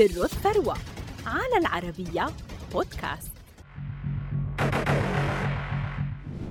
سر الثروة على العربية بودكاست.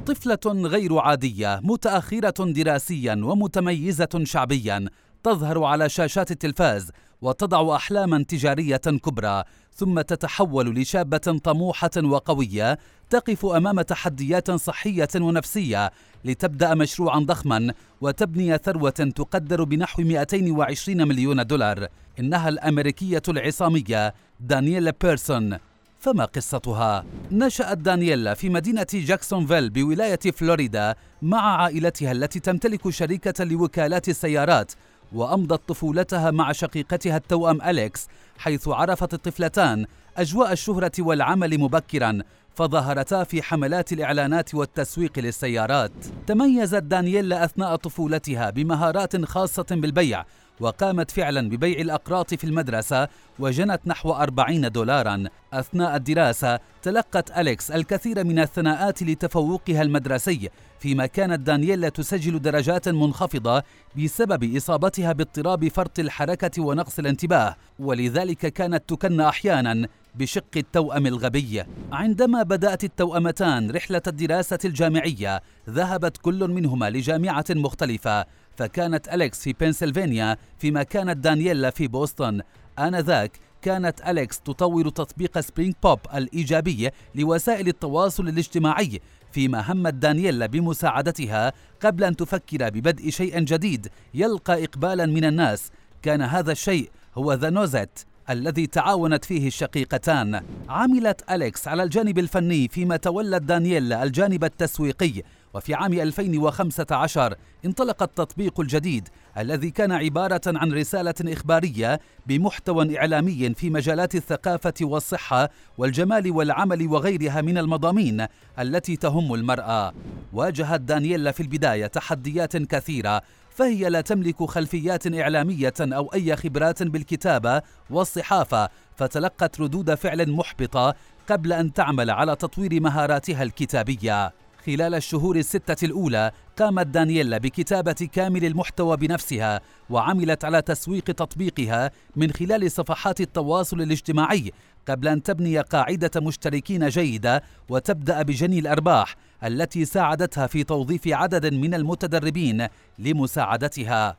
طفلة غير عادية متأخرة دراسيا ومتميزة شعبيا تظهر على شاشات التلفاز وتضع احلاما تجارية كبرى ثم تتحول لشابة طموحة وقوية تقف أمام تحديات صحية ونفسية لتبدأ مشروعا ضخما وتبني ثروة تقدر بنحو 220 مليون دولار. إنها الأمريكية العصامية دانييلا بيرسون فما قصتها؟ نشأت دانييلا في مدينة جاكسونفيل بولاية فلوريدا مع عائلتها التي تمتلك شركة لوكالات السيارات وأمضت طفولتها مع شقيقتها التوأم أليكس حيث عرفت الطفلتان أجواء الشهرة والعمل مبكرا فظهرتا في حملات الإعلانات والتسويق للسيارات تميزت دانييلا أثناء طفولتها بمهارات خاصة بالبيع وقامت فعلا ببيع الأقراط في المدرسة وجنت نحو أربعين دولارا. أثناء الدراسة تلقت أليكس الكثير من الثناءات لتفوقها المدرسي فيما كانت دانييلا تسجل درجات منخفضة بسبب إصابتها باضطراب فرط الحركة ونقص الانتباه. ولذلك كانت تكن أحيانا بشق التوأم الغبي. عندما بدأت التوأمتان رحلة الدراسة الجامعية ذهبت كل منهما لجامعة مختلفة. فكانت أليكس في بنسلفانيا فيما كانت دانييلا في بوسطن. آنذاك كانت أليكس تطور تطبيق سبرينج بوب الإيجابي لوسائل التواصل الاجتماعي فيما همت دانييلا بمساعدتها قبل أن تفكر ببدء شيء جديد يلقى إقبالا من الناس. كان هذا الشيء هو The Newsette الذي تعاونت فيه الشقيقتان. عملت أليكس على الجانب الفني فيما تولت دانييلا الجانب التسويقي. وفي عام 2015 انطلق التطبيق الجديد الذي كان عبارة عن رسالة إخبارية بمحتوى إعلامي في مجالات الثقافة والصحة والجمال والعمل وغيرها من المضامين التي تهم المرأة. واجهت دانييلا في البداية تحديات كثيرة فهي لا تملك خلفيات إعلامية أو أي خبرات بالكتابة والصحافة فتلقت ردود فعل محبطة قبل أن تعمل على تطوير مهاراتها الكتابية خلال الشهور الستة الأولى قامت دانييلا بكتابة كامل المحتوى بنفسها وعملت على تسويق تطبيقها من خلال صفحات التواصل الاجتماعي قبل أن تبني قاعدة مشتركين جيدة وتبدأ بجني الأرباح. التي ساعدتها في توظيف عدد من المتدربين لمساعدتها.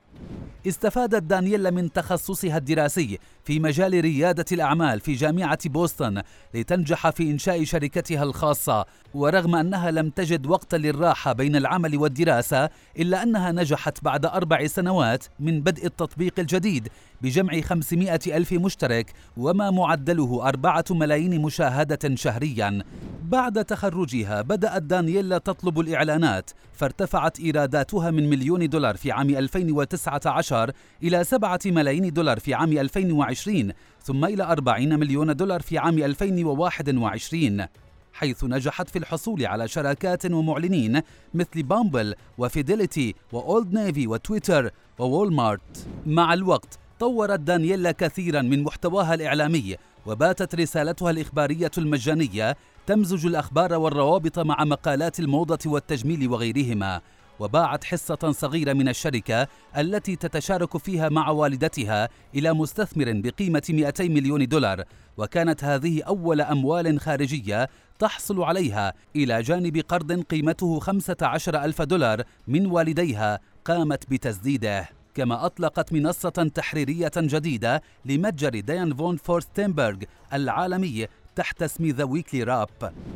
استفادت دانييلا من تخصصها الدراسي في مجال ريادة الأعمال في جامعة بوسطن لتنجح في إنشاء شركتها الخاصة ورغم أنها لم تجد وقتا للراحة بين العمل والدراسة إلا أنها نجحت بعد أربع سنوات من بدء التطبيق الجديد بجمع 500 ألف مشترك وما معدله أربعة ملايين مشاهدة شهريا. بعد تخرجها بدأت دانييلا تطلب الإعلانات فارتفعت إيراداتها من مليون دولار في عام 2019 إلى 7 ملايين دولار في عام 2020 ثم إلى 40 مليون دولار في عام 2021 حيث نجحت في الحصول على شراكات ومعلنين مثل بامبل وفيديليتي وأولد نيفي وتويتر ووولمارت مع الوقت طورت دانييلا كثيرا من محتواها الإعلامي وباتت رسالتها الإخبارية المجانية تمزج الأخبار والروابط مع مقالات الموضة والتجميل وغيرهما وباعت حصة صغيرة من الشركة التي تتشارك فيها مع والدتها إلى مستثمر بقيمة 200 مليون دولار وكانت هذه أول أموال خارجية تحصل عليها إلى جانب قرض قيمته 15 ألف دولار من والديها قامت بتسديده. كما أطلقت منصة تحريرية جديدة لمتجر ديان فون فورستنبرغ العالمي تحت اسم The Weekly Wrap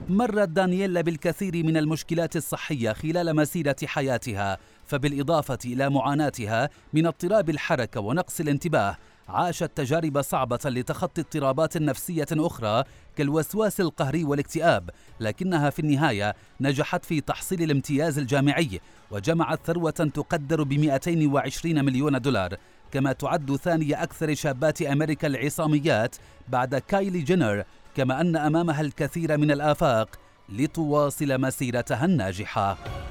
مرت دانييلا بالكثير من المشكلات الصحية خلال مسيرة حياتها فبالإضافة إلى معاناتها من اضطراب الحركة ونقص الانتباه عاشت تجارب صعبة لتخطي اضطرابات نفسية أخرى كالوسواس القهري والاكتئاب لكنها في النهاية نجحت في تحصيل الامتياز الجامعي وجمعت ثروة تقدر ب 220 مليون دولار كما تعد ثاني أكثر شابات أمريكا العصاميات بعد كايلي جينر كما أن أمامها الكثير من الآفاق لتواصل مسيرتها الناجحة.